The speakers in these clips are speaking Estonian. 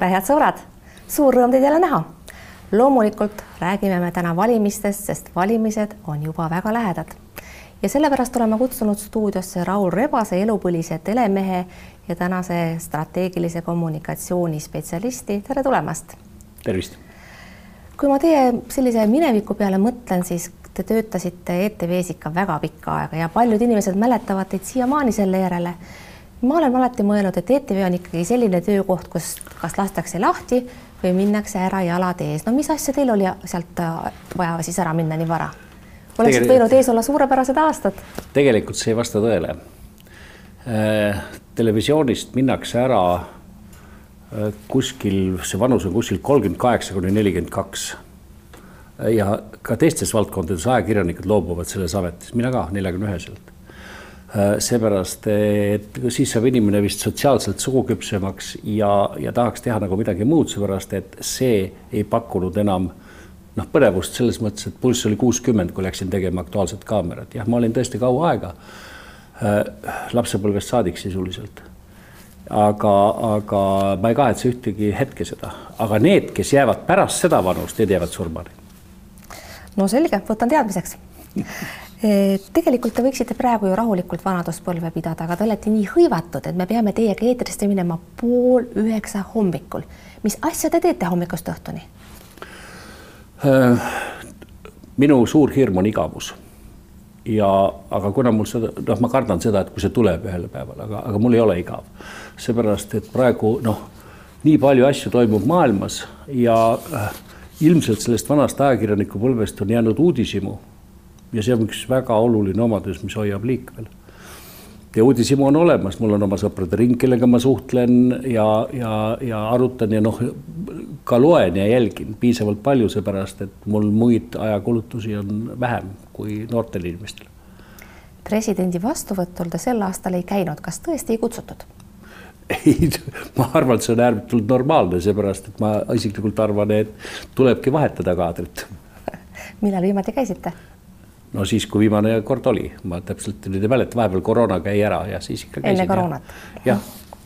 tere, head sõbrad, suur rõõm teid jälle näha. loomulikult räägime me täna valimistest, sest valimised on juba väga lähedad ja sellepärast oleme kutsunud stuudiosse Raul Rebase, elupõlise telemehe ja tänase strateegilise kommunikatsiooni spetsialisti. tere tulemast. tervist. kui ma teie sellise mineviku peale mõtlen, siis te töötasite ETV-s ikka väga pikka aega ja paljud inimesed mäletavad teid siiamaani selle järele ma olen alati mõelnud, et ETV on ikkagi selline töökoht, kus kas lastakse lahti või minnakse ära jalad ees. no mis asja teil oli sealt äh, vaja siis ära minna nii vara? oleksid võinud ees olla suurepärased aastad. tegelikult see ei vasta tõele. Äh, televisioonist minnakse ära äh, kuskil, see vanus on kuskil kolmkümmend kaheksa kuni nelikümmend kaks. ja ka teistes valdkondades ajakirjanikud loobuvad selles ametis, mina ka neljakümne üheselt seepärast, et siis saab inimene vist sotsiaalselt suguküpsemaks ja, ja tahaks teha nagu midagi muud, seepärast et see ei pakkunud enam noh, põnevust selles mõttes, et pulss oli kuuskümmend, kui läksin tegema Aktuaalset kaamerat, jah, ma olin tõesti kaua aega äh, lapsepõlvest saadik sisuliselt. aga, aga ma ei kahetse ühtegi hetke seda, aga need, kes jäävad pärast seda vanust, need jäävad surmani. no selge, võtan teadmiseks tegelikult te võiksite praegu ju rahulikult vanaduspõlve pidada, aga te olete nii hõivatud, et me peame teiega eetrisse minema pool üheksa hommikul. mis asja te teete hommikust õhtuni? Äh, minu suur hirm on igavus. ja, aga kuna mul seda, noh, ma kardan seda, et kui see tuleb ühel päeval, aga, aga mul ei ole igav. seepärast, et praegu noh, nii palju asju toimub maailmas ja äh, ilmselt sellest vanast ajakirjaniku põlvest on jäänud uudishimu ja see on üks väga oluline omadus, mis hoiab liikvel. ja uudishimu on olemas, mul on oma sõprade ring, kellega ma suhtlen ja, ja, ja arutan ja noh, ka loen ja jälgin piisavalt palju, seepärast et mul muid ajakulutusi on vähem kui noortel inimestel. presidendi vastuvõtul te sel aastal ei käinud, kas tõesti ei kutsutud? ei, ma arvan, et see on ääretult normaalne, seepärast et ma isiklikult arvan, et tulebki vahetada kaadrit millal viimati käisite? No siis, kui viimane kord oli, ma täpselt nüüd ei mäleta, vahepeal koroona käi ära ja siis ikka enne koroonat? jah.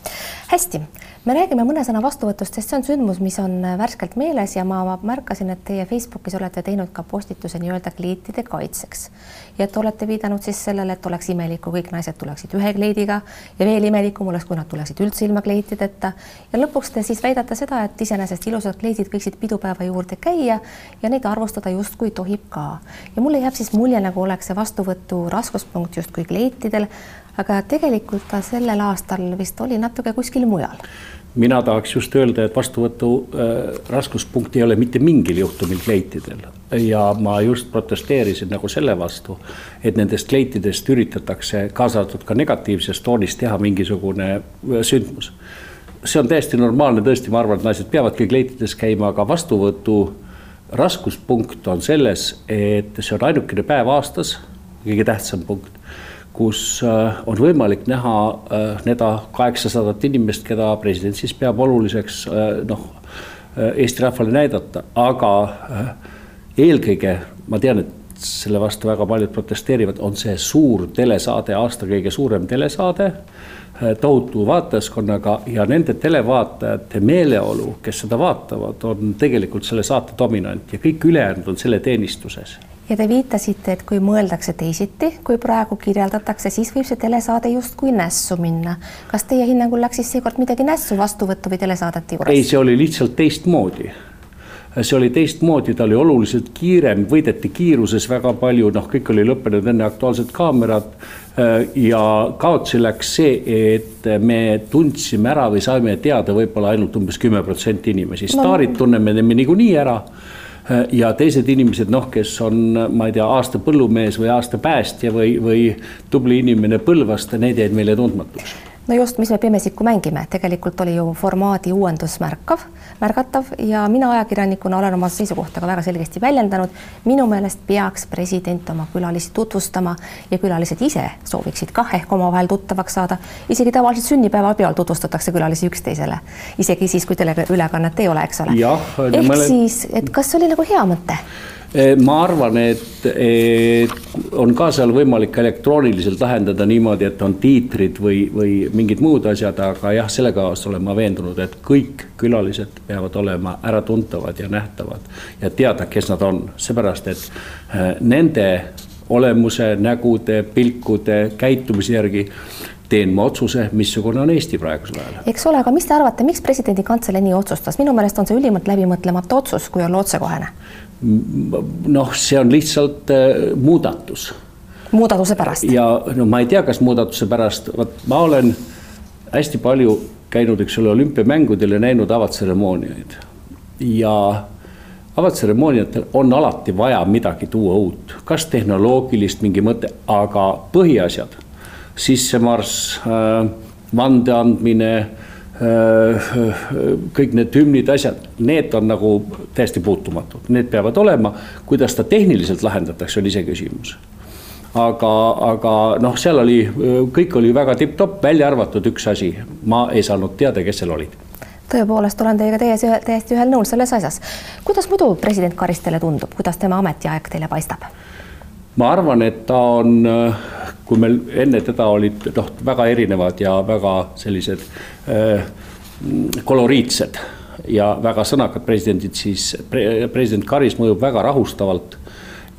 hästi, me räägime mõne sõna vastuvõtust, sest see on sündmus, mis on värskelt meeles ja ma märkasin, et teie Facebookis olete teinud ka postituse nii-öelda kleitide kaitseks. ja et olete viidanud siis sellele, et oleks imelik, kui kõik naised tuleksid ühe kleidiga ja veel imelikum oleks, kui nad tuleksid üldse ilma kleitideta. ja lõpuks te siis väidate seda, et iseenesest ilusad kleidid võiksid pidupäeva juurde käia ja neid arvustada justkui tohib ka. ja mulle jääb siis mulje, nagu oleks see vastuvõtu raskuspunkt justkui kleitidel aga tegelikult ta sellel aastal vist oli natuke kuskil mujal. mina tahaks just öelda, et vastuvõtu äh, raskuspunkt ei ole mitte mingil juhtumil kleitidel ja ma just protesteerisin nagu selle vastu, et nendest kleitidest üritatakse, kaasa arvatud ka negatiivses toonis, teha mingisugune äh, sündmus. see on täiesti normaalne, tõesti, ma arvan, et naised peavadki kleitides käima, aga vastuvõtu raskuspunkt on selles, et see on ainukene päev aastas, kõige tähtsam punkt kus äh, on võimalik näha äh, need kaheksasadat inimest, keda president siis peab oluliseks äh, noh, Eesti rahvale näidata, aga eelkõige ma tean, et selle vastu väga paljud protesteerivad, on see suur telesaade, aasta kõige suurem telesaade tohutu vaatajaskonnaga ja nende televaatajate meeleolu, kes seda vaatavad, on tegelikult selle saate dominant ja kõik ülejäänud on selle teenistuses ja te viitasite, et kui mõeldakse teisiti, kui praegu kirjeldatakse, siis võib see telesaade justkui nässu minna. kas teie hinnangul läks siis seekord midagi nässu vastuvõttu või telesaadete juures? ei, see oli lihtsalt teistmoodi see oli teistmoodi, ta oli oluliselt kiirem, võideti kiiruses väga palju, noh, kõik oli lõppenud enne Aktuaalset kaamerat. Ja kaotsi läks see, et me tundsime ära või saime teada võib-olla ainult umbes kümme protsenti inimesi, staarid no. tunneme niikuinii ära. Äh, ja teised inimesed, noh, kes on, ma ei tea, aasta põllumees või aasta päästja või, või tubli inimene Põlvast, need jäid meile tundmatuks no just, mis me Pimesikku mängime, tegelikult oli ju formaadi uuendus märkav, märgatav ja mina ajakirjanikuna olen oma seisukohta ka väga selgesti väljendanud. minu meelest peaks president oma külalisi tutvustama ja külalised ise sooviksid kah ehk omavahel tuttavaks saada. isegi tavaliselt sünnipäevapeol tutvustatakse külalisi üksteisele, isegi siis, kui teleülekannet ei ole, eks ole. ehk mõle... siis, et kas see oli nagu hea mõte? Eh, ma arvan, et, et on ka seal võimalik elektrooniliselt lahendada niimoodi, et on tiitrid või, või mingid muud asjad, aga jah, sellega olen ma veendunud, et kõik külalised peavad olema äratuntavad ja nähtavad ja teada, kes nad on, seepärast et eh, nende olemuse, nägude, pilkude, käitumise järgi teen ma otsuse, missugune on Eesti praegusel ajal. eks ole, aga mis te arvate, miks presidendi kantselei nii otsustas, minu meelest on see ülimalt läbimõtlematu otsus, kui olla otsekohene. Noh, see on lihtsalt äh, muudatus. muudatuse pärast. ja no ma ei tea, kas muudatuse pärast, vot ma olen hästi palju käinud, eks ole, olümpiamängudel ja näinud avatseremooniaid ja avatseremooniatel on alati vaja midagi tuua uut, kas tehnoloogilist mingi mõte, aga põhiasjad sissemarss, äh, vande andmine, kõik need hümnid, asjad, need on nagu täiesti puutumatud, need peavad olema. kuidas ta tehniliselt lahendatakse, on iseküsimus. aga, aga noh, seal oli, kõik oli väga tipp-topp, välja arvatud üks asi, ma ei saanud teada, kes seal olid tõepoolest olen teiega täiesti, täiesti ühel nõul selles asjas. kuidas muidu president Karis teile tundub, kuidas tema ametiaeg teile paistab? ma arvan, et ta on kui meil enne teda olid noh, väga erinevad ja väga sellised äh, koloriitsed ja väga sõnakad presidendid, siis pre, president Karis mõjub väga rahustavalt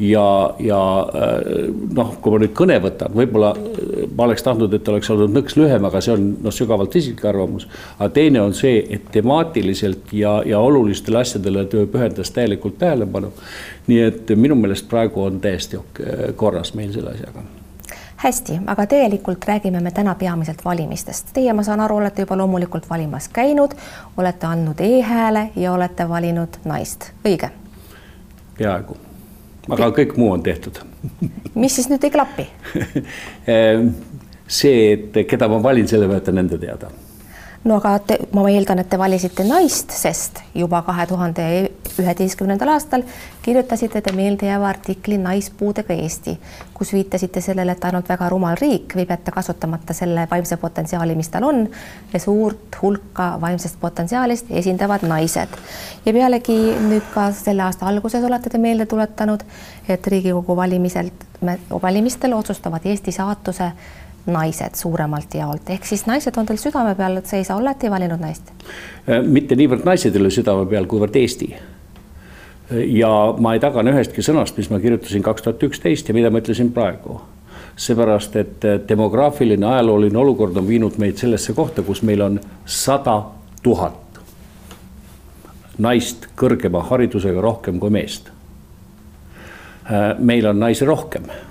ja, ja äh, noh, kui ma nüüd kõne võtan, võib-olla äh, ma oleks tahtnud, et oleks olnud nõks lühem, aga see on noh, sügavalt isiklik arvamus. aga teine on see, et temaatiliselt ja, ja olulistele asjadele töö pühendas täielikult tähelepanu. nii et minu meelest praegu on täiesti korras meil selle asjaga hästi, aga tegelikult räägime me täna peamiselt valimistest. Teie, ma saan aru, olete juba loomulikult valimas käinud, olete andnud e-hääle ja olete valinud naist, õige? peaaegu, aga kõik muu on tehtud. Mis siis nüüd ei klapi? See, et keda ma valin, selle ma jätan enda teada no aga te, ma eeldan, et te valisite naist, sest juba kahe tuhande üheteistkümnendal aastal kirjutasite te meeldejääva artikli Naispuudega Eesti, kus viitasite sellele, et ainult väga rumal riik võib jätta kasutamata selle vaimse potentsiaali, mis tal on ja suurt hulka vaimsest potentsiaalist esindavad naised. ja pealegi nüüd ka selle aasta alguses olete te meelde tuletanud, et Riigikogu valimiselt, valimistel otsustavad Eesti saatuse naised suuremalt jaolt, ehk siis naised on teil südame peal, et seisa, olete valinud naist? Äh, mitte niivõrd naised ei ole südame peal, kuivõrd Eesti. ja ma ei tagane ühestki sõnast, mis ma kirjutasin kaks tuhat üksteist ja mida ma ütlesin praegu. seepärast, et äh, demograafiline ajalooline olukord on viinud meid sellesse kohta, kus meil on sada tuhat naist kõrgema haridusega rohkem kui meest. Äh, meil on naisi rohkem Äh,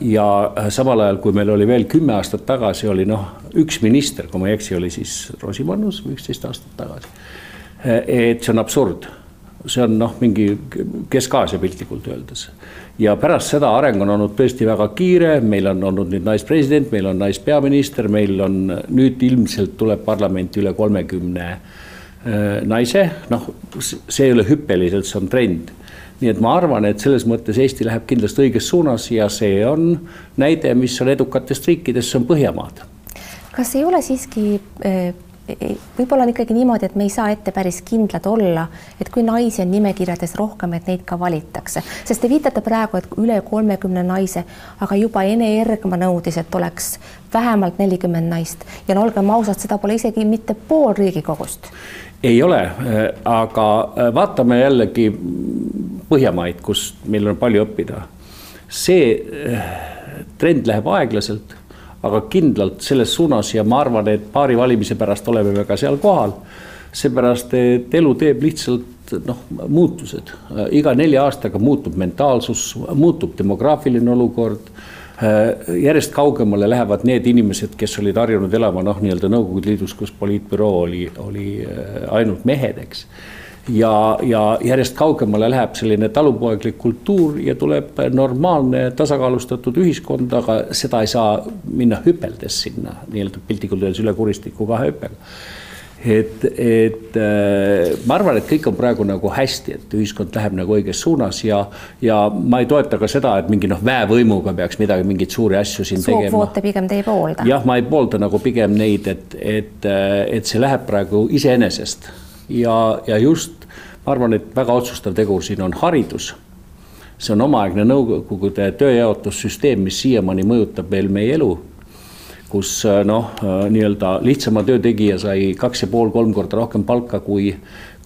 ja äh, samal ajal, kui meil oli veel kümme aastat tagasi, oli noh, üks minister, kui ma ei eksi, oli siis Rosimannus üksteist aastat tagasi. Äh, et see on absurd, see on noh, mingi Kesk-Aasia piltlikult öeldes. ja pärast seda areng on olnud tõesti väga kiire, meil on olnud nüüd naispresident, meil on naispeaminister, meil on nüüd ilmselt tuleb parlamenti üle kolmekümne naise, noh, see ei ole hüppeliselt, see on trend nii et ma arvan, et selles mõttes Eesti läheb kindlasti õiges suunas ja see on näide, mis on edukatest riikidest, see on Põhjamaad. kas ei ole siiski eh, võib-olla on ikkagi niimoodi, et me ei saa ette päris kindlad olla, et kui naisi on nimekirjades rohkem, et neid ka valitakse, sest te viitate praegu, et üle kolmekümne naise, aga juba Ene Ergma nõudis, et oleks vähemalt nelikümmend naist. Ja no olgem ausad, seda pole isegi mitte pool Riigikogust. Ei ole, aga vaatame jällegi Põhjamaid, kus meil on palju õppida. see trend läheb aeglaselt, aga kindlalt selles suunas ja ma arvan, et paari valimise pärast oleme me ka seal kohal. seepärast, et elu teeb lihtsalt noh, muutused, iga nelja aastaga muutub mentaalsus, muutub demograafiline olukord järjest kaugemale lähevad need inimesed, kes olid harjunud elama noh, nii-öelda Nõukogude Liidus, kus poliitbüroo oli, oli äh, ainult mehed, eks. Ja, ja järjest kaugemale läheb selline talupoeglik kultuur ja tuleb normaalne tasakaalustatud ühiskond, aga seda ei saa minna hüpeldes sinna nii-öelda piltlikult öeldes üle kuristiku kahe hüppega et, et äh, ma arvan, et kõik on praegu nagu hästi, et ühiskond läheb nagu õiges suunas ja, ja ma ei toeta ka seda, et mingi noh, väevõimuga peaks midagi, mingeid suuri asju siin tegema. sookvoote pigem te ei poolda? jah, ma ei poolda nagu pigem neid, et, et, et see läheb praegu iseenesest ja, ja just arvan, et väga otsustav tegur siin on haridus. see on omaaegne Nõukogude tööjaotussüsteem, mis siiamaani mõjutab veel meie elu kus noh, nii-öelda lihtsama töö tegija sai kaks ja pool, kolm korda rohkem palka kui,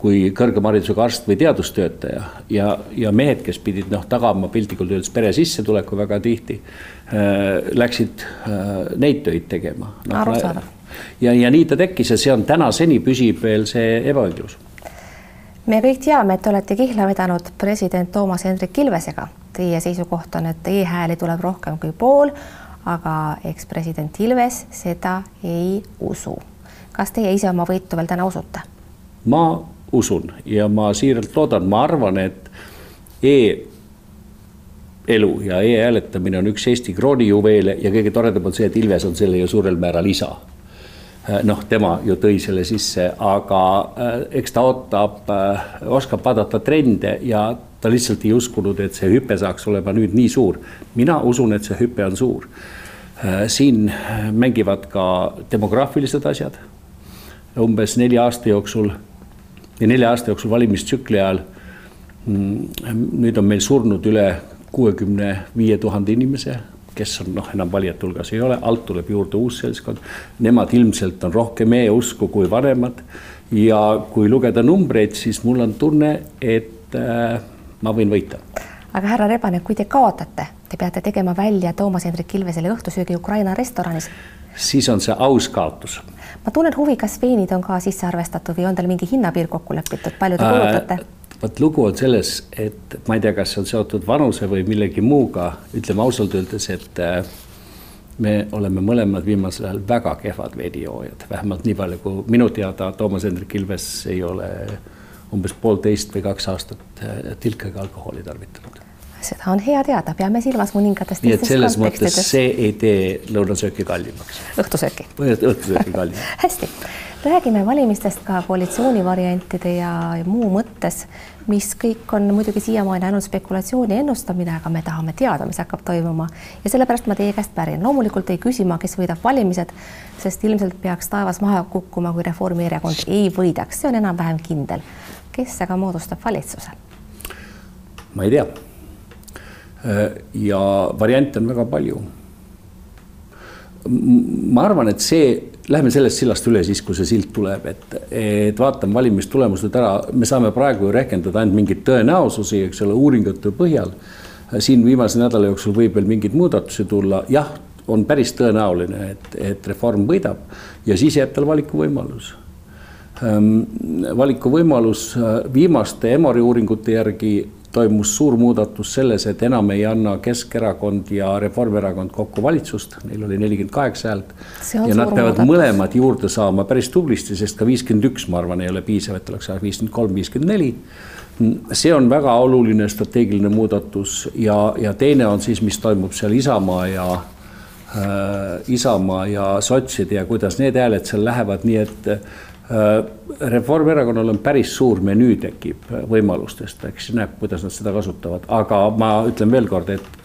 kui kõrgema haridusega arst või teadustöötaja ja, ja mehed, kes pidid noh, tagama piltlikult öeldes pere sissetuleku väga tihti äh,, läksid äh, neid töid tegema no,. arusaadav. ja, ja nii ta tekkis ja see on tänaseni püsib veel see ebaõiglus. Me kõik teame, et te olete kihla vedanud president Toomas Hendrik Ilvesega. Teie seisukoht on, et e-hääli tuleb rohkem kui pool, aga ekspresident Ilves seda ei usu. kas teie ise oma võitu veel täna usute? ma usun ja ma siiralt loodan, ma arvan, et e-elu ja e-hääletamine on üks Eesti kroonijuveele ja kõige toredam on see, et Ilves on selle ju suurel määral isa. Noh, tema ju tõi selle sisse, aga äh, eks ta ootab, äh, oskab vaadata trende ja ta lihtsalt ei uskunud, et see hüpe saaks olema nüüd nii suur. mina usun, et see hüpe on suur. Siin mängivad ka demograafilised asjad. umbes nelja aasta jooksul ja nelja aasta jooksul valimistsükli ajal. Mm, nüüd on meil surnud üle kuuekümne viie tuhande inimese, kes on noh, enam valijate hulgas ei ole, alt tuleb juurde uus seltskond. Nemad ilmselt on rohkem e-usku kui vanemad. ja kui lugeda numbreid, siis mul on tunne, et äh, ma võin võita aga härra Rebane, kui te kaotate, te peate tegema välja Toomas Hendrik Ilvesele õhtusöögi Ukraina restoranis. siis on see aus kaotus ma tunnen huvi, kas veinid on ka sisse arvestatud või on teil mingi hinnapiir kokku lepitud, palju te kulutate äh,? Vot lugu on selles, et ma ei tea, kas see on seotud vanuse või millegi muuga, ütleme ausalt öeldes, et äh, me oleme mõlemad viimasel ajal väga kehvad veinijoojad, vähemalt nii palju, kui minu teada Toomas Hendrik Ilves ei ole umbes poolteist või kaks aastat äh, tilkega alkoholi tarvitanud. Seda on hea teada, peame silmas mõningates nii et selles mõttes see ei tee lõunasööki kallimaks. õhtusööki. õhtusööki kallimaks. Hästi, räägime valimistest ka koalitsioonivariantide ja, muu mõttes, mis kõik on muidugi siiamaani ainult spekulatsiooni ennustamine, aga me tahame teada, mis hakkab toimuma ja sellepärast ma teie käest pärin. loomulikult ei küsi ma, kes võidab valimised, sest ilmselt peaks taevas maha kukkuma, kui Reformierakond ei võidaks, see on enam-vähem kindel. kes aga moodustab valitsuse? ma ei tea Äh, ja variante on väga palju. Ma arvan, et see, lähme sellest sillast üle siis, kui see silt tuleb, et, et vaatame valimistulemused ära, me saame praegu ju rehkendada ainult mingeid tõenäosusi, eks ole, uuringute põhjal. siin viimase nädala jooksul võib veel mingeid muudatusi tulla, jah, on päris tõenäoline, et, et reform võidab ja siis jääb tal valikuvõimalus. Ehm, valikuvõimalus äh, viimaste Emori uuringute järgi toimus suur muudatus selles, et enam ei anna Keskerakond ja Reformierakond kokku valitsust, neil oli nelikümmend kaheksa häält. ja nad peavad muudatus. mõlemad juurde saama päris tublisti, sest ka viiskümmend üks, ma arvan, ei ole piisav, et oleks viiskümmend kolm, viiskümmend neli. see on väga oluline strateegiline muudatus ja, ja teine on siis, mis toimub seal Isamaa ja äh, Isamaa ja sotside ja kuidas need hääled seal lähevad, nii et Äh, Reformierakonnal on päris suur menüü tekib võimalustest, eks näeb, kuidas nad seda kasutavad, aga ma ütlen veel kord, et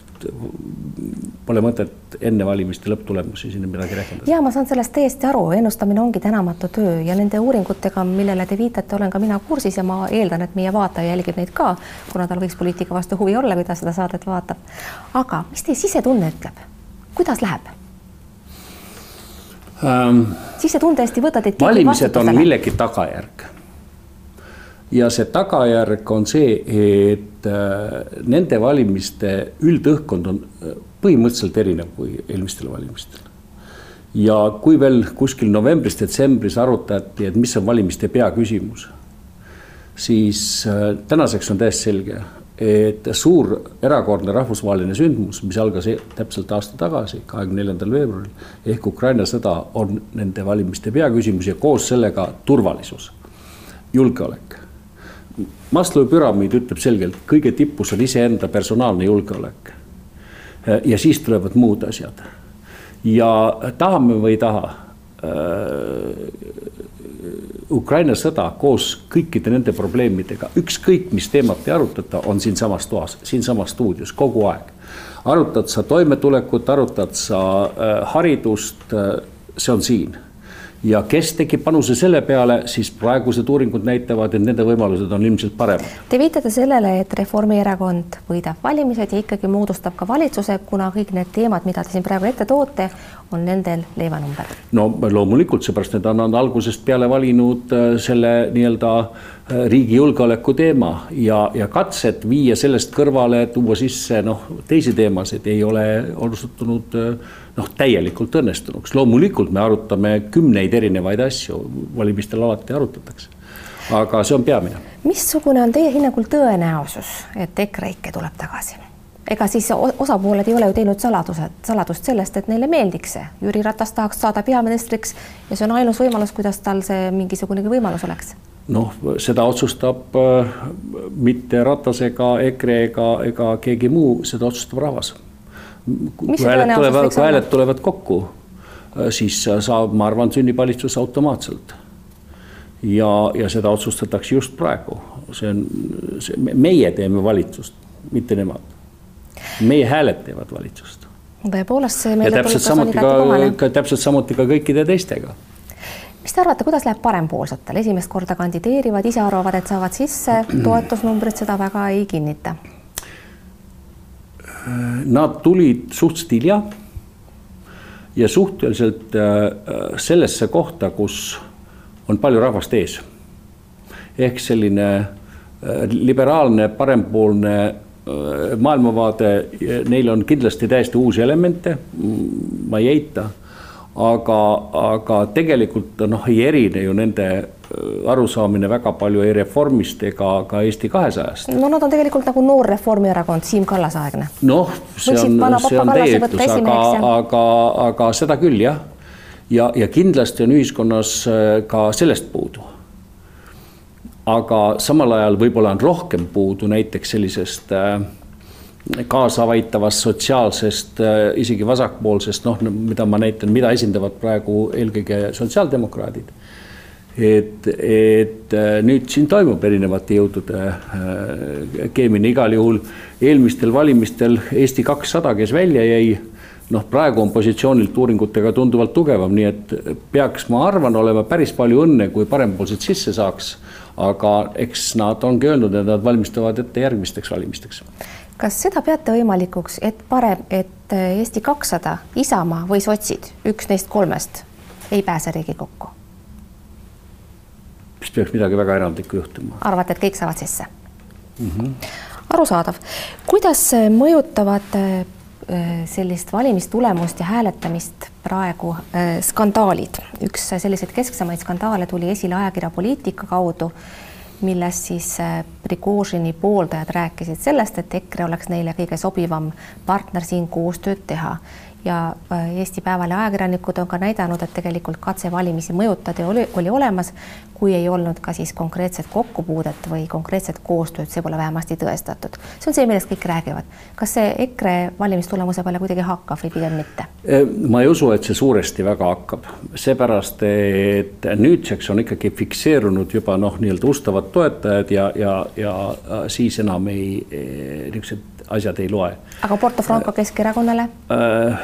pole mõtet enne valimiste lõpptulemusi sinna midagi rehkendada. ja ma saan sellest täiesti aru, ennustamine ongi tänamatu töö ja nende uuringutega, millele te viitate, olen ka mina kursis ja ma eeldan, et meie vaataja jälgib neid ka, kuna tal võiks poliitika vastu huvi olla, kui ta seda saadet vaatab. aga mis teie sisetunne ütleb, kuidas läheb? Ähm,. siis see tundesti võtad, et. valimised on millegi tagajärg. ja see tagajärg on see, et äh, nende valimiste üldõhkkond on äh, põhimõtteliselt erinev kui eelmistel valimistel. ja kui veel kuskil novembris-detsembris arutati, et mis on valimiste peaküsimus, siis äh, tänaseks on täiesti selge, et suur erakordne rahvusvaheline sündmus, mis algas e-, täpselt aasta tagasi, kahekümne neljandal veebruaril ehk Ukraina sõda on nende valimiste peaküsimus ja koos sellega turvalisus, julgeolek. Maslowi püramiid ütleb selgelt, kõige tipus on iseenda personaalne julgeolek. ja siis tulevad muud asjad. ja tahame või ei taha Ukraina sõda koos kõikide nende probleemidega, ükskõik mis teemat ei arutata, on siinsamas toas, siinsamas stuudios kogu aeg. arutad sa toimetulekut, arutad sa äh, haridust äh,, see on siin. Ja kes tegi panuse selle peale, siis praegused uuringud näitavad, et nende võimalused on ilmselt paremad. Te viitate sellele, et Reformierakond võidab valimised ja ikkagi moodustab ka valitsuse, kuna kõik need teemad, mida te siin praegu ette toote, on nendel leivanumber. no loomulikult, seepärast need on, algusest peale valinud äh, selle nii-öelda äh, riigi julgeoleku teema ja, ja katsed viia sellest kõrvale, tuua sisse noh, teisi teemasid ei ole osutunud äh, noh, täielikult õnnestunuks. loomulikult me arutame kümneid erinevaid asju, valimistel alati arutatakse. aga see on peamine. missugune on teie hinnangul tõenäosus, et EKREIKE tuleb tagasi? ega siis osapooled ei ole ju teinud saladused, saladust sellest, et neile meeldiks see. Jüri Ratas tahaks saada peaministriks ja see on ainus võimalus, kuidas tal see mingisugunegi võimalus oleks noh, seda otsustab äh, mitte Ratas ega EKRE ega, ega keegi muu, seda otsustab rahvas kui hääled tulevad, kui hääled tulevad kokku, äh, siis saab, ma arvan, sünnib valitsus automaatselt. ja, ja seda otsustatakse just praegu, see on, meie teeme valitsust, mitte nemad. meie hääled teevad valitsust. tõepoolest, see meile täpselt samuti ka, ka, täpselt samuti ka kõikide teistega. Mis te arvate, kuidas läheb parempoolsetel, esimest korda kandideerivad, ise arvavad, et saavad sisse, toetusnumbrid seda väga ei kinnita Nad tulid suhteliselt hilja ja suhteliselt äh, sellesse kohta, kus on palju rahvast ees. ehk selline äh, liberaalne parempoolne äh, maailmavaade, neil on kindlasti täiesti uusi elemente, ma ei eita aga, aga tegelikult noh, ei erine ju nende äh, arusaamine väga palju ei Reformist ega ka Eesti kahesajast. no nad on tegelikult nagu noor Reformierakond, Siim Kallase aegne. noh, see on, see on teie ütlus, aga, aga, aga seda küll jah. ja, ja kindlasti on ühiskonnas äh, ka sellest puudu. aga samal ajal võib-olla on rohkem puudu näiteks sellisest äh, kaasaaitavast sotsiaalsest, äh, isegi vasakpoolsest, noh, mida ma näitan, mida esindavad praegu eelkõige sotsiaaldemokraadid. Et, et äh, nüüd siin toimub erinevate jõudude äh, keemine, igal juhul eelmistel valimistel Eesti kakssada, kes välja jäi noh, praegu on positsioonilt uuringutega tunduvalt tugevam, nii et peaks, ma arvan, olema päris palju õnne, kui parempoolsed sisse saaks. aga eks nad ongi öelnud, et nad valmistavad ette järgmisteks valimisteks kas seda peate võimalikuks, et parem, et Eesti kakssada, Isamaa või sotsid, üks neist kolmest ei pääse Riigikokku? Vist peaks midagi väga erandlikku juhtuma. arvate, et kõik saavad sisse mm? -hmm. arusaadav. kuidas äh, mõjutavad äh, sellist valimistulemust ja hääletamist praegu skandaalid? üks selliseid kesksemaid skandaale tuli esile ajakirja Poliitika kaudu milles siis äh, Prigožini pooldajad rääkisid sellest, et EKRE oleks neile kõige sobivam partner siin koostööd teha ja äh, Eesti Päevalehe ajakirjanikud on ka näidanud, et tegelikult katse valimisi mõjutada oli, oli olemas, kui ei olnud ka siis konkreetset kokkupuudet või konkreetset koostööd, see pole vähemasti tõestatud. see on see, millest kõik räägivad. kas see EKRE valimistulemuse peale kuidagi hakkab või pigem mitte? Äh, ma ei usu, et see suuresti väga hakkab, seepärast et nüüdseks on ikkagi fikseerunud juba noh, nii-öelda ustavad toetajad ja, ja, ja siis enam ei, niisugused asjad ei loe. aga Porto Franco Keskerakonnale äh,?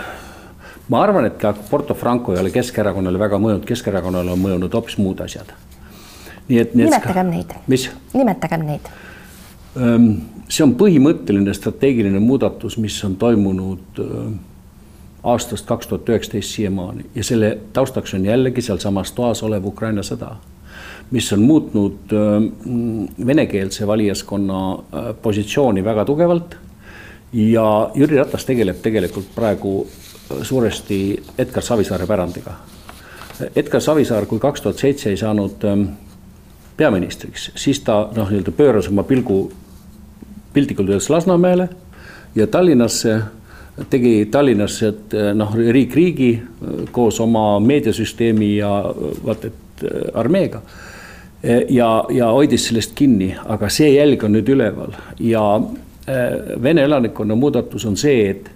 ma arvan, et ka Porto Franco ei ole Keskerakonnale väga mõjunud, Keskerakonnale on mõjunud hoopis muud asjad. nii et. nimetagem neid. mis? nimetagem neid. see on põhimõtteline strateegiline muudatus, mis on toimunud aastast kaks tuhat üheksateist siiamaani ja selle taustaks on jällegi sealsamas toas olev Ukraina sõda mis on muutnud venekeelse valijaskonna positsiooni väga tugevalt ja Jüri Ratas tegeleb tegelikult praegu suuresti Edgar Savisaare pärandiga. Edgar Savisaar, kui kaks tuhat seitse ei saanud ähm, peaministriks, siis ta noh, nii-öelda pööras oma pilgu piltlikult öeldes Lasnamäele ja Tallinnasse, tegi Tallinnasse, äh, noh, riik riigi äh, koos oma meediasüsteemi ja äh, vaata, et armeega ja, ja hoidis sellest kinni, aga see jälg on nüüd üleval ja Äh, Vene elanikkonna muudatus on see, et,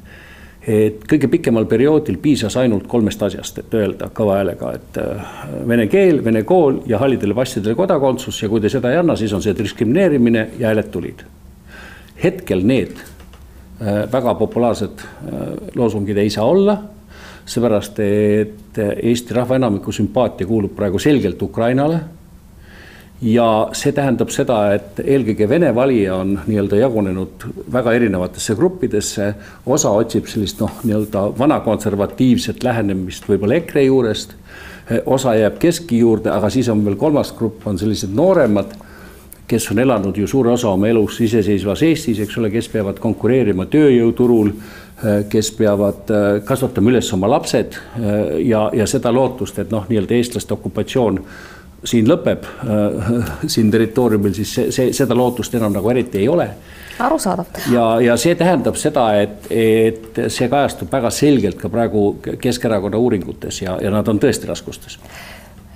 et kõige pikemal perioodil piisas ainult kolmest asjast, et öelda kõva häälega, et äh, vene keel, vene kool ja hallidele passidele kodakondsus ja kui te seda ei anna, siis on see diskrimineerimine ja hääled tulid. hetkel need äh, väga populaarsed loosungid ei saa olla seepärast et Eesti rahva enamiku sümpaatia kuulub praegu selgelt Ukrainale ja see tähendab seda, et eelkõige Vene valija on nii-öelda jagunenud väga erinevatesse gruppidesse, osa otsib sellist noh, nii-öelda vana konservatiivset lähenemist võib-olla EKRE juurest, osa jääb keski juurde, aga siis on veel kolmas grupp, on sellised nooremad, kes on elanud ju suure osa oma elust iseseisvas Eestis, eks ole, kes peavad konkureerima tööjõuturul, kes peavad kasvatama üles oma lapsed ja, ja seda lootust, et noh, nii-öelda eestlaste okupatsioon siin lõpeb äh, siin territooriumil, siis see, see, seda lootust enam nagu eriti ei ole. arusaadav. ja, ja see tähendab seda, et, et see kajastub väga selgelt ka praegu Keskerakonna uuringutes ja, ja nad on tõesti raskustes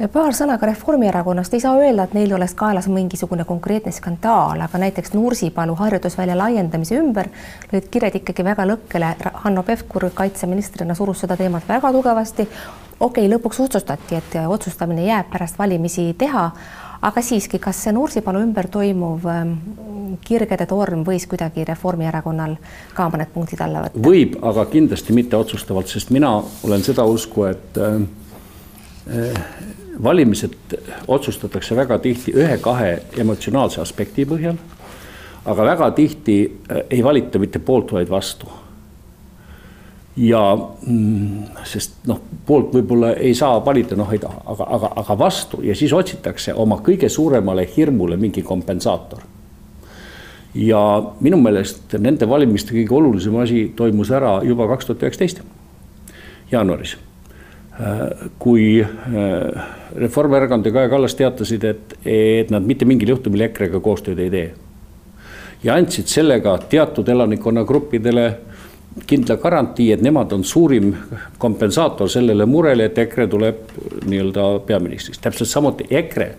paar sõna ka Reformierakonnast, ei saa öelda, et neil oleks kaelas mingisugune konkreetne skandaal, aga näiteks Nursipalu harjutusvälja laiendamise ümber lõid kired ikkagi väga lõkkele. Hanno Pevkur kaitseministrina surus seda teemat väga tugevasti okei okay,, lõpuks otsustati, et otsustamine jääb pärast valimisi teha, aga siiski, kas see Nursipalu ümber toimuv ähm, kirgede torm võis kuidagi Reformierakonnal ka mõned punktid alla võtta? võib, aga kindlasti mitte otsustavalt, sest mina olen seda usku, et äh, äh, valimised otsustatakse väga tihti ühe-kahe emotsionaalse aspekti põhjal, aga väga tihti äh, ei valita mitte poolt, vaid vastu ja mm, sest noh, poolt võib-olla ei saa valida, noh ei taha, aga, aga, aga vastu ja siis otsitakse oma kõige suuremale hirmule mingi kompensaator. ja minu meelest nende valimiste kõige olulisem asi toimus ära juba kaks tuhat üheksateist, jaanuaris. kui äh, Reformierakond ja Kaja Kallas teatasid, et, et nad mitte mingil juhtumil EKRE-ga koostööd ei tee. ja andsid sellega teatud elanikkonnagruppidele kindla garantii, et nemad on suurim kompensaator sellele murele, et EKRE tuleb nii-öelda peaministriks. täpselt samuti EKRE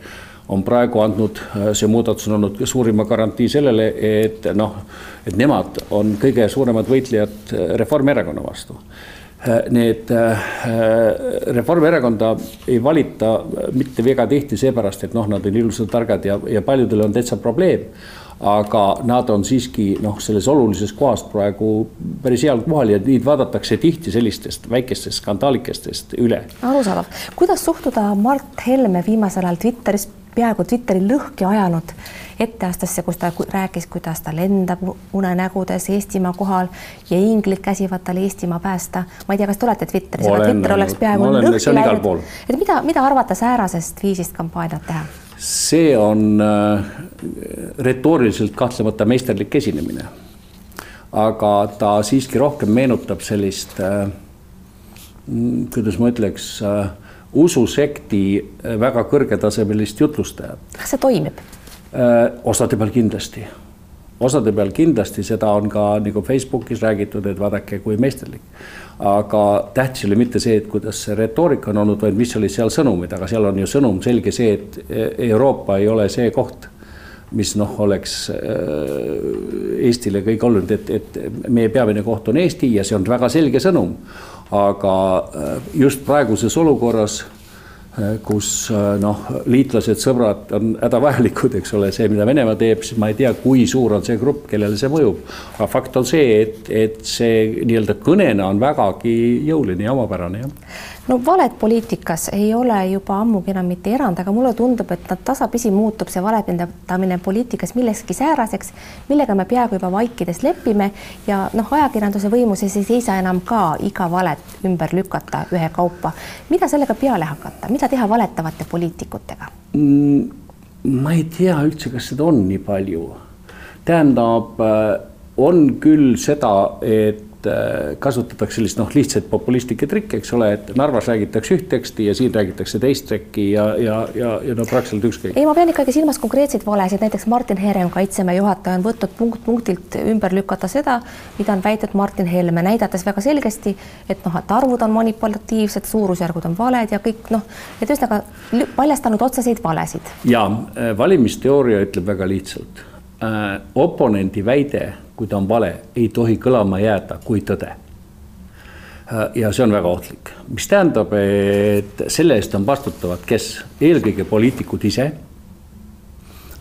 on praegu andnud, see muudatus on olnud suurima garantii sellele, et noh, et nemad on kõige suuremad võitlejad Reformierakonna vastu. Need Reformierakonda ei valita mitte väga tihti seepärast, et noh, nad on ilusad, targad ja, ja paljudel on täitsa probleem aga nad on siiski noh, selles olulises kohas praegu päris heal kohal ja neid vaadatakse tihti sellistest väikestest skandaalikestest üle. arusaadav, kuidas suhtuda Mart Helme viimasel ajal Twitteris peaaegu Twitteri lõhki ajanud etteastesse, kus ta rääkis, kuidas ta lendab unenägudes Eestimaa kohal ja inglid käsivad tal Eestimaa päästa. ma ei tea, kas te olete Twitteris, aga Twitter oleks peaaegu lõhki läinud. et mida, mida arvata säärasest viisist kampaaniat teha? See on äh, retooriliselt kahtlemata meisterlik esinemine. aga ta siiski rohkem meenutab sellist, äh, mm, kuidas ma ütleks, äh, ususekti väga kõrgetasemelist jutlustajat. kas see toimib? osade peal kindlasti osade peal kindlasti, seda on ka nagu Facebookis räägitud, et vaadake, kui meisterlik. aga tähtis ole mitte see, et kuidas see retoorika on olnud, vaid mis olid seal sõnumid, aga seal on ju sõnum selge see, et Euroopa ei ole see koht, mis noh, oleks äh, Eestile kõik olnud, et, et meie peamine koht on Eesti ja see on väga selge sõnum. aga äh, just praeguses olukorras kus äh, noh, liitlased, sõbrad on hädavajalikud, eks ole, see, mida Venemaa teeb, siis ma ei tea, kui suur on see grupp, kellele see mõjub. aga fakt on see, et, et see nii-öelda kõnena on vägagi jõuline ja omapärane, jah no valed poliitikas ei ole juba ammugi enam mitte erand, aga mulle tundub, et nad tasapisi muutub see valepindamine poliitikas millekski sääraseks, millega me peaaegu juba vaikides lepime ja noh, ajakirjanduse võimuses ei seisa enam ka iga valet ümber lükata ühekaupa. mida sellega peale hakata, mida teha valetavate poliitikutega mm,? ma ei tea üldse, kas seda on nii palju. tähendab, äh, on küll seda, et Äh, kasutatakse sellist noh, lihtsaid populistlikke trikke, eks ole, et Narvas räägitakse üht teksti ja siin räägitakse teist tekki ja, ja, ja, ja no praktiliselt ükskõik. ei, ma pean ikkagi silmas konkreetseid valesid, näiteks Martin Herem, kaitseväe juhataja, on võtnud punkt punktilt ümber lükata seda, mida on väitnud Martin Helme, näidates väga selgesti, et noh, et arvud on manipulatiivsed, suurusjärgud on valed ja kõik noh, et ühesõnaga paljastanud otseseid valesid. ja äh, valimisteooria ütleb väga lihtsalt äh,, oponendi väide kui ta on vale, ei tohi kõlama jääda kui tõde. ja see on väga ohtlik, mis tähendab, et selle eest on vastutavad, kes, eelkõige poliitikud ise.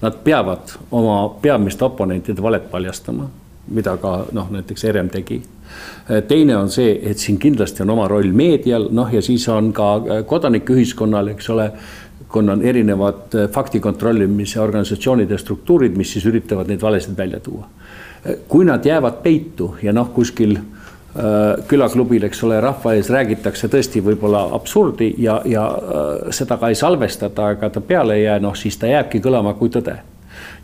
Nad peavad oma peamiste oponentide valet paljastama, mida ka noh, näiteks ERM tegi teine on see, et siin kindlasti on oma roll meedial, noh ja siis on ka kodanikuühiskonnal, eks ole kuna on erinevad fakti kontrollimise organisatsioonid ja struktuurid, mis siis üritavad neid valesid välja tuua. Kui nad jäävad peitu ja noh, kuskil äh, külaklubil, eks ole, rahva ees räägitakse tõesti võib-olla absurdi ja, ja äh, seda ka ei salvestata, aga ta peale ei jää, noh siis ta jääbki kõlama kui tõde.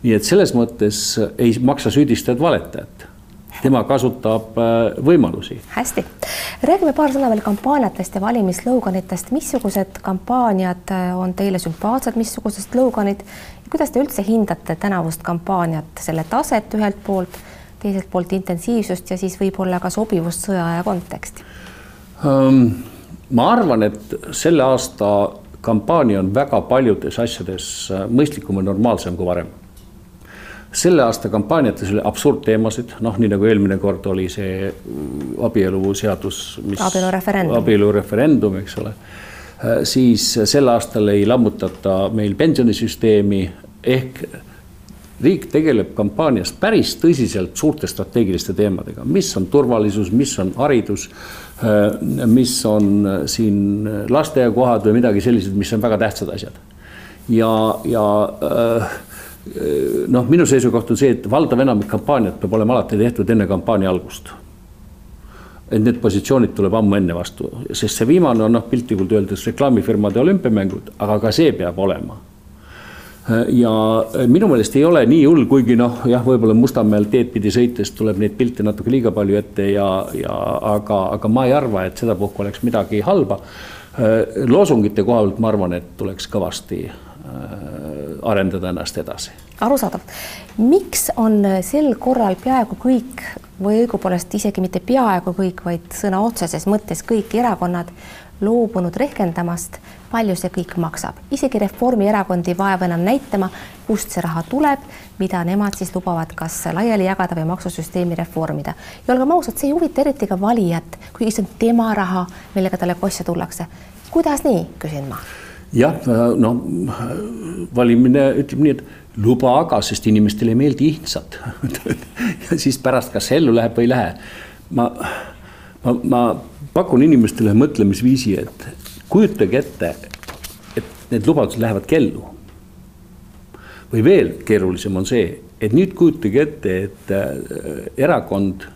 nii et selles mõttes ei maksa süüdistada valetajat tema kasutab äh, võimalusi. hästi, räägime paar sõna veel kampaaniatest ja valimisloganitest, missugused kampaaniad on teile sümpaatsed, missugused sloganid ja kuidas te üldse hindate tänavust kampaaniat, selle taset ühelt poolt teiselt poolt intensiivsust ja siis võib-olla ka sobivust sõjaaja konteksti um,? ma arvan, et selle aasta kampaania on väga paljudes asjades äh, mõistlikum ja normaalsem kui varem. Selle aasta kampaaniates oli absurdteemasid, noh, nii nagu eelmine kord oli see mm, abieluseadus, mis abielureferendum, abielureferendum, eks ole. Äh, siis sel aastal ei lammutata meil pensionisüsteemi. Ehk riik tegeleb kampaanias päris tõsiselt suurte strateegiliste teemadega, mis on turvalisus, mis on haridus, äh, mis on äh, siin lasteaiakohad või midagi sellised, mis on väga tähtsad asjad. ja, ja äh, noh, minu seisukoht on see, et valdav enamik kampaaniat peab olema alati tehtud enne kampaania algust. et need positsioonid tuleb ammu enne vastu, sest see viimane on noh, piltlikult öeldes reklaamifirmade olümpiamängud, aga ka see peab olema ja minu meelest ei ole nii hull, kuigi noh, jah, võib-olla Mustamäel teed pidi sõites tuleb neid pilte natuke liiga palju ette ja, ja aga, aga ma ei arva, et sedapuhku oleks midagi halba. loosungite koha pealt ma arvan, et tuleks kõvasti arendada ennast edasi. arusaadav, miks on sel korral peaaegu kõik või õigupoolest isegi mitte peaaegu kõik, vaid sõna otseses mõttes kõik erakonnad loobunud rehkendamast, palju see kõik maksab. isegi Reformierakond ei vaeva enam näitama, kust see raha tuleb, mida nemad siis lubavad kas laiali jagada või maksusüsteemi reformida. ja olgem ausad, see ei huvita eriti ka valijat, kuigi see on tema raha, millega talle kossa tullakse. kuidas nii, küsin ma. Jah, no valimine ütleb nii, et luba aga, sest inimestele ei meeldi ihnsad ja siis pärast, kas ellu läheb või ei lähe. ma, ma, ma pakun inimestele mõtlemisviisi, et kujutage ette, et need lubadused lähevad kellu. või veel keerulisem on see, et nüüd kujutage ette, et äh, erakond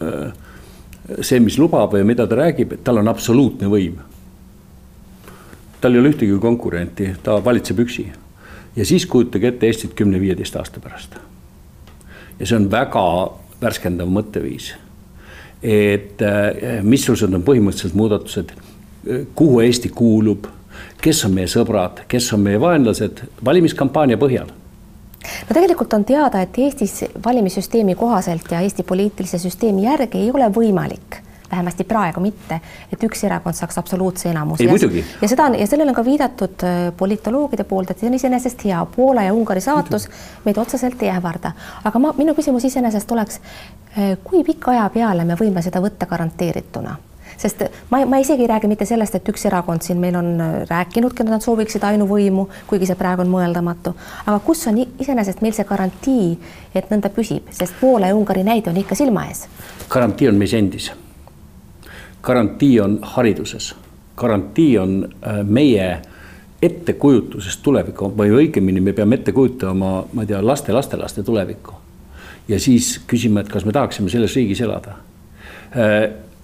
äh, see, mis lubab ja mida ta räägib, et tal on absoluutne võim. Tal ei ole ühtegi konkurenti, ta valitseb üksi. ja siis kujutage ette Eestit kümne-viieteist aasta pärast. ja see on väga värskendav mõtteviis. Et äh, missugused on põhimõtteliselt muudatused, kuhu Eesti kuulub, kes on meie sõbrad, kes on meie vaenlased? Valimiskampaania põhjal. No tegelikult on teada, et Eestis valimissüsteemi kohaselt ja Eesti poliitilise süsteemi järgi ei ole võimalik vähemasti praegu mitte, et üks erakond saaks absoluutse enamuse. muidugi. ja seda on ja sellele on ka viidatud äh, politoloogide poolt, et see on iseenesest hea, Poola ja Ungari saatus meid otseselt ei ähvarda. aga ma, minu küsimus iseenesest oleks, äh, kui pika aja peale me võime seda võtta garanteerituna? sest ma, ma isegi ei räägi mitte sellest, et üks erakond siin meil on äh, rääkinudki, et nad sooviksid ainuvõimu, kuigi see praegu on mõeldamatu. aga kus on iseenesest meil see garantii, et nõnda püsib, sest Poola ja Ungari näide on ikka silma ees? garantii on meis endis garantii on hariduses, garantii on äh, meie ettekujutusest tulevikku või õigemini me peame ette kujutama, ma ei tea, laste-lastelaste tulevikku. ja siis küsima, et kas me tahaksime selles riigis elada. Äh,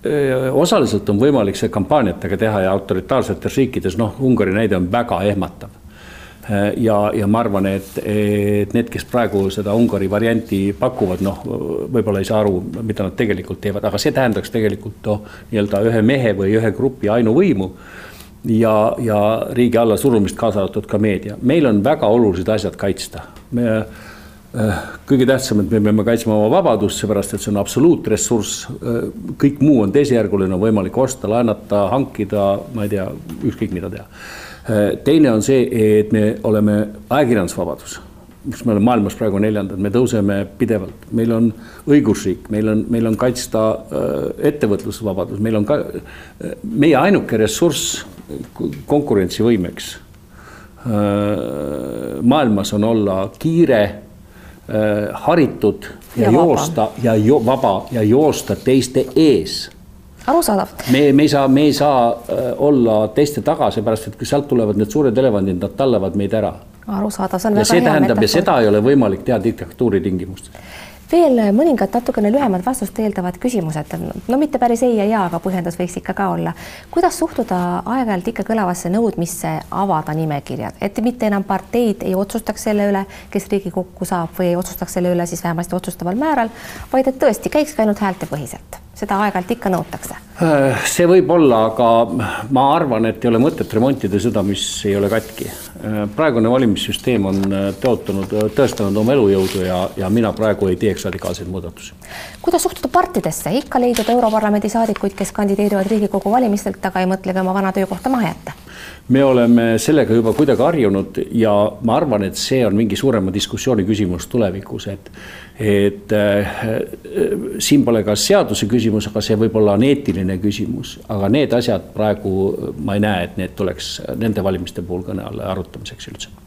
äh, osaliselt on võimalik see kampaaniatega teha ja autoritaarsetes riikides, noh, Ungari näide on väga ehmatav ja, ja ma arvan, et, et need, kes praegu seda Ungari varianti pakuvad, noh, võib-olla ei saa aru, mida nad tegelikult teevad, aga see tähendaks tegelikult noh, nii-öelda ühe mehe või ühe grupi ainuvõimu ja, ja riigi allasurumist, kaasa arvatud ka meedia. meil on väga olulised asjad kaitsta. me äh, kõige tähtsam, et me peame kaitsma oma vabadust, seepärast et see on absoluutressurss. Äh, kõik muu on teisejärguline, on võimalik osta, laenata, hankida, ma ei tea, ükskõik mida teha Äh, teine on see, et me oleme ajakirjandusvabadus, kus me oleme maailmas praegu neljandad, me tõuseme pidevalt, meil on õigusriik, meil on, meil on kaitsta äh, ettevõtlusvabadus, meil on ka äh, meie ainuke ressurss konkurentsivõimeks maailmas on olla kiire, haritud ja, ja joosta ja jo, vaba ja joosta teiste ees arusaadav. me, me ei saa, me ei saa äh, olla teiste taga, seepärast et kui sealt tulevad need suured elevandid, nad tallavad meid ära. arusaadav, see on ja väga hea tähendab, ja seda ei ole võimalik teha diktatuuri tingimustes veel mõningad natukene lühemad vastust eeldavad küsimused, no mitte päris ei ja jaa, aga põhjendus võiks ikka ka olla. kuidas suhtuda aeg-ajalt ikka kõlavasse nõudmisse avada nimekirjad, et mitte enam parteid ei otsustaks selle üle, kes Riigikokku saab või ei otsustaks selle üle siis vähemasti otsustaval määral, vaid et tõesti käikski ainult häältepõhiselt, seda aeg-ajalt ikka nõutakse? see võib olla, aga ma arvan, et ei ole mõtet remontida seda, mis ei ole katki Äh, praegune valimissüsteem on äh, tõotanud, äh, tõestanud oma elujõudu ja, ja mina praegu ei teeks radikaalseid muudatusi. kuidas suhtuda partidesse, ikka leidub Europarlamendi saadikuid, kes kandideerivad Riigikogu valimistelt, aga ei mõtlegi oma vana töökohta maha jätta? Me oleme sellega juba kuidagi harjunud ja ma arvan, et see on mingi suurema diskussiooni küsimus tulevikus, et et äh, siin pole ka seaduse küsimus, aga see võib-olla on eetiline küsimus, aga need asjad praegu ma ei näe, et need tuleks nende valimiste puhul kõne alla arutamiseks üldse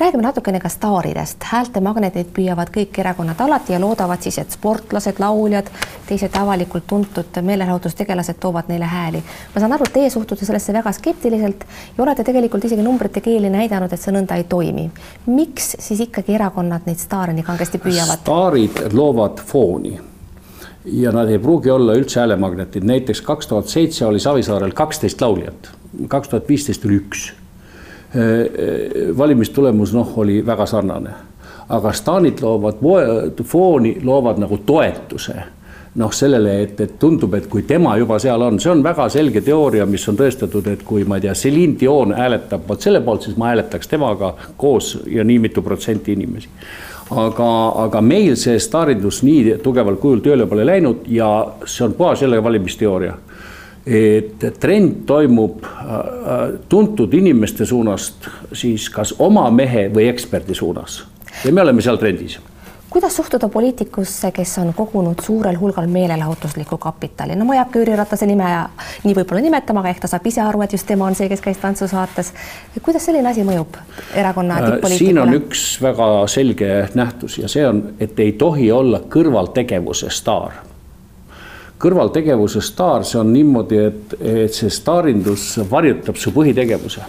räägime natukene ka staaridest, häältemagnetid püüavad kõik erakonnad alati ja loodavad siis, et sportlased, lauljad, teised avalikult tuntud meelelahutustegelased toovad neile hääli. ma saan aru, et teie suhtute sellesse väga skeptiliselt ja olete tegelikult isegi numbrite keeli näidanud, et see nõnda ei toimi. miks siis ikkagi erakonnad neid staare nii kangesti püüavad? staarid loovad fooni ja nad ei pruugi olla üldse häälemagnetid, näiteks kaks tuhat seitse oli Savisaarel kaksteist lauljat, kaks tuhat viisteist oli üks valimistulemus noh, oli väga sarnane. aga staanid loovad fooni, loovad nagu toetuse noh, sellele, et, et tundub, et kui tema juba seal on, see on väga selge teooria, mis on tõestatud, et kui ma ei tea, Celine Dion hääletab vot selle poolt, siis ma hääletaks temaga koos ja nii mitu protsenti inimesi. aga, aga meil see staarindus nii tugeval kujul tööle pole läinud ja see on puhas jälle valimisteooria et trend toimub äh, äh, tuntud inimeste suunast siis kas oma mehe või eksperdi suunas ja me oleme seal trendis kuidas suhtuda poliitikusse, kes on kogunud suurel hulgal meelelahutuslikku kapitali, no ma ei hakka Jüri Ratase nime nii võib-olla nimetama, aga ehk ta saab ise aru, et just tema on see, kes käis tantsusaates. kuidas selline asi mõjub erakonna äh, tipp-poliitikule? siin on üks väga selge nähtus ja see on, et ei tohi olla kõrvaltegevuse staar kõrvaltegevuse staar, see on niimoodi, et, et see staarindus varjutab su põhitegevuse.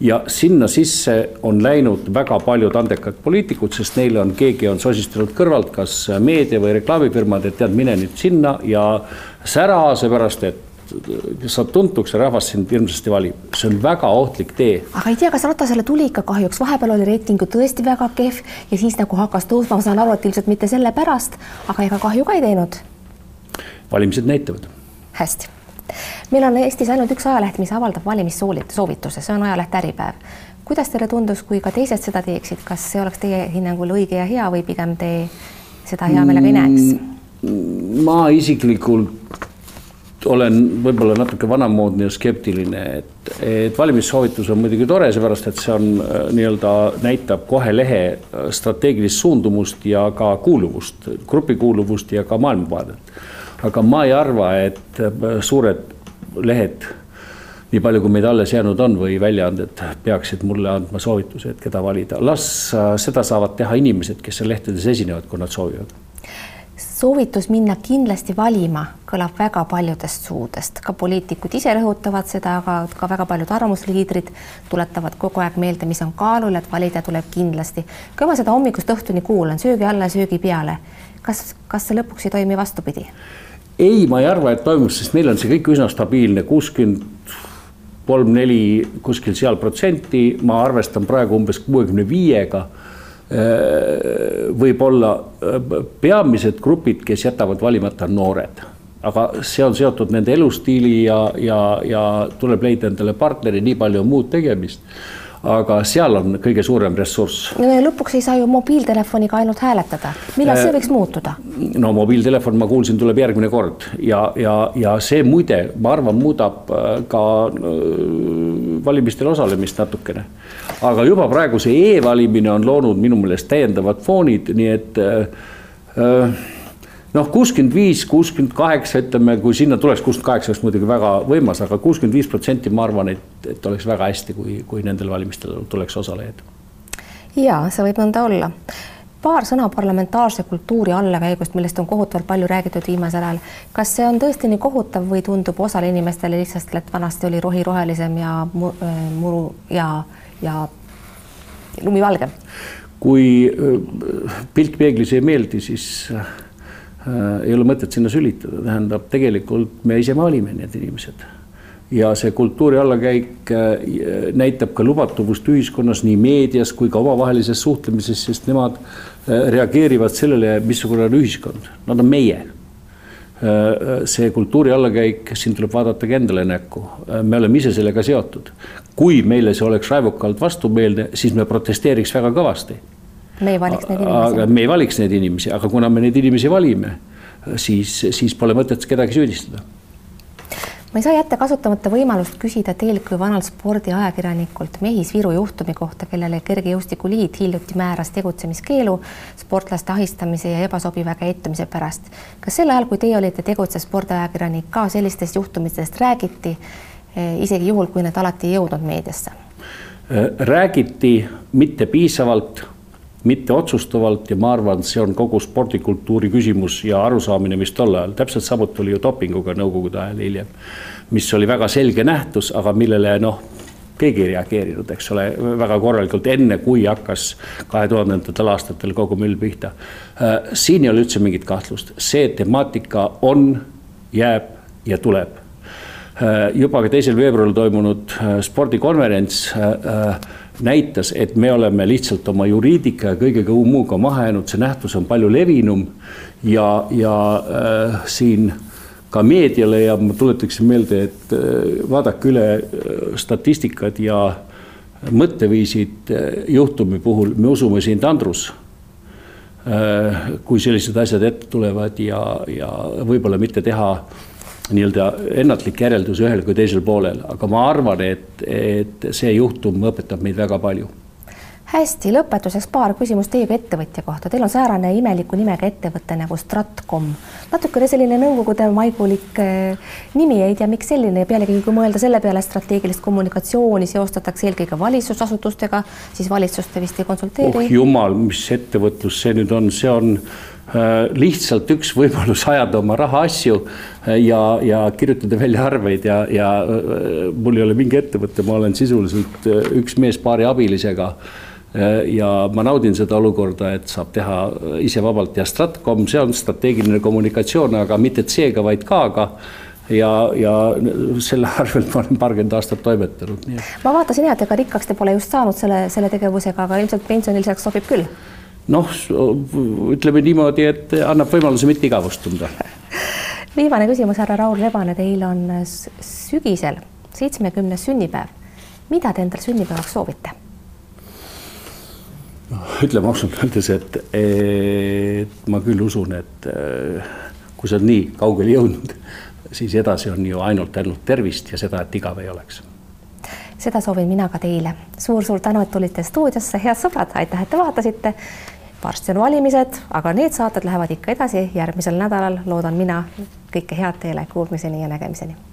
ja sinna sisse on läinud väga paljud andekad poliitikud, sest neile on, keegi on sosistanud kõrvalt, kas meedia või reklaamifirmad, et tead, mine nüüd sinna ja sära, seepärast et saad tuntuks ja rahvas sind hirmsasti valib, see on väga ohtlik tee. aga ei tea, kas Ratasele tuli ikka kahjuks, vahepeal oli reiting ju tõesti väga kehv ja siis nagu hakkas tõusma, ma saan aru, et ilmselt mitte sellepärast, aga ega kahju ka ei teinud valimised näitavad. hästi meil on Eestis ainult üks ajaleht, mis avaldab valimissoovituse, see on ajaleht Äripäev. kuidas teile tundus, kui ka teised seda teeksid, kas see oleks teie hinnangul õige ja hea või pigem te seda hea meelega ei näeks? Mm, ma isiklikult olen võib-olla natuke vanamoodne ja skeptiline, et, et valimissoovitus on muidugi tore, seepärast et see on äh, nii-öelda näitab kohe lehe äh, strateegilist suundumust ja ka kuuluvust, grupikuuluvust ja ka maailmavaadet aga ma ei arva, et äh, suured lehed, nii palju kui meid alles jäänud on või väljaanded peaksid mulle andma soovituse, et keda valida, las äh, seda saavad teha inimesed, kes seal lehtedes esinevad, kui nad soovivad soovitus minna kindlasti valima kõlab väga paljudest suudest, ka poliitikud ise rõhutavad seda, aga ka väga paljud arvamusliidrid tuletavad kogu aeg meelde, mis on kaalul, et valida tuleb kindlasti. kui ma seda hommikust õhtuni kuulan, söögi alla, söögi peale, kas, kas see lõpuks ei toimi vastupidi? Ei, ma ei arva, et toimus, sest meil on see kõik üsna stabiilne, kuuskümmend kolm, neli kuskil seal protsenti, ma arvestan praegu umbes kuuekümne viiega. Äh, võib-olla äh, peamised grupid, kes jätavad valimata, on noored. Aga see on seotud nende elustiili ja, ja, ja tuleb leida endale partneri, nii palju on muud tegemist aga seal on kõige suurem ressurss. lõpuks ei saa ju mobiiltelefoniga ainult hääletada, millal see äh, võiks muutuda? no mobiiltelefon, ma kuulsin, tuleb järgmine kord ja, ja, ja see muide, ma arvan, muudab äh, ka äh, valimistel osalemist natukene. aga juba praegu see e-valimine on loonud minu meelest täiendavad foonid, nii et äh, noh, kuuskümmend viis, kuuskümmend kaheksa, ütleme, kui sinna tuleks kuuskümmend kaheksa, oleks muidugi väga võimas, aga kuuskümmend viis protsenti, ma arvan, et, et oleks väga hästi, kui, kui nendel valimistel tuleks osalejaid. ja see võib nõnda olla. paar sõna parlamentaarse kultuuri allakäigust, millest on kohutavalt palju räägitud viimasel ajal. kas see on tõesti nii kohutav või tundub osale inimestele lihtsalt, et vanasti oli rohi rohelisem ja äh, muru ja, ja lumi valgem? kui äh, pilt peeglis ei meeldi, siis äh, ei ole mõtet sinna sülitada, tähendab tegelikult me ise maalime need inimesed ja see kultuuri allakäik äh, näitab ka lubatavust ühiskonnas nii meedias kui ka omavahelises suhtlemises, sest nemad äh, reageerivad sellele, missugune on ühiskond, nad on meie. Äh, see kultuuri allakäik, siin tuleb vaadata ka endale näkku, me oleme ise sellega seotud. kui meile see oleks raevukalt vastumeelne, siis me protesteeriks väga kõvasti. Me ei valiks neid inimesi. me ei valiks neid inimesi, aga kuna me neid inimesi valime, siis, siis pole mõtet kedagi süüdistada ma ei saa jätta kasutamata võimalust küsida teilt kui vanalt spordiajakirjanikult Mehis Viru juhtumi kohta, kellele Kergejõustikuliit hiljuti määras tegutsemiskeelu sportlaste ahistamise ja ebasobiva käitumise pärast. kas sel ajal, kui teie olite tegutsev spordiajakirjanik, ka sellistest juhtumitest räägiti, eh, isegi juhul, kui need alati ei jõudnud meediasse? Äh, räägiti mitte piisavalt mitte otsustavalt ja ma arvan, see on kogu spordikultuuri küsimus ja arusaamine, mis tol ajal, täpselt samuti oli ju dopinguga nõukogude ajal hiljem. mis oli väga selge nähtus, aga millele noh, keegi ei reageerinud, eks ole, väga korralikult, enne kui hakkas kahe tuhandendatel aastatel kogu müll pihta. Äh, siin ei ole üldse mingit kahtlust, see temaatika on, jääb ja tuleb. Äh, juba ka teisel veebruaril toimunud äh, spordikonverents näitas, et me oleme lihtsalt oma juriidika ja kõigega muuga maha jäänud, see nähtus on palju levinum ja, ja äh, siin ka meediale ja ma tuletaksin meelde, et äh, vaadake üle äh, statistikad ja mõtteviisid äh, juhtumi puhul, me usume sind, Andrus äh,. kui sellised asjad ette tulevad ja, ja võib-olla mitte teha nii-öelda ennatlik järeldus ühel kui teisel poolel, aga ma arvan, et, et see juhtum õpetab meid väga palju hästi, lõpetuseks paar küsimust teie kui ettevõtja kohta. Teil on säärane imeliku nimega ettevõte nagu Stratcom. natukene selline nõukogude maigulik eh, nimi, ei tea, miks selline ja pealegi, kui mõelda selle peale, strateegilist kommunikatsiooni seostatakse eelkõige valitsusasutustega, siis valitsust te vist ei konsulteeri. oh jumal, mis ettevõtlus see nüüd on, see on lihtsalt üks võimalus ajada oma rahaasju äh, ja, ja kirjutada välja arveid ja, ja äh, mul ei ole mingi ettevõte, ma olen sisuliselt üks mees paari abilisega. ja ma naudin seda olukorda, et saab teha ise vabalt ja Stratcom, see on strateegiline kommunikatsioon, aga mitte C-ga, vaid K-ga ja, ja selle arvelt ma olen paarkümmend aastat toimetanud. ma vaatasin jah, et ega rikkaks te pole just saanud selle, selle tegevusega, aga ilmselt pensioniliseks sobib küll noh, ütleme niimoodi, et annab võimaluse mitte igavust tunda. viimane küsimus, härra Raul Rebane, teil on sügisel seitsmekümnes sünnipäev. mida te endale sünnipäevaks soovite? ütleme ausalt öeldes, et, et ma küll usun, et kui sa oled nii kaugele jõudnud, siis edasi on ju ainult, ainult tervist ja seda, et igav ei oleks seda soovin mina ka teile suur,. suur-suur tänu, et tulite stuudiosse, head sõbrad, aitäh, et te vaatasite varsti on valimised, aga need saated lähevad ikka edasi järgmisel nädalal, loodan mina. kõike head teile, kuulmiseni ja nägemiseni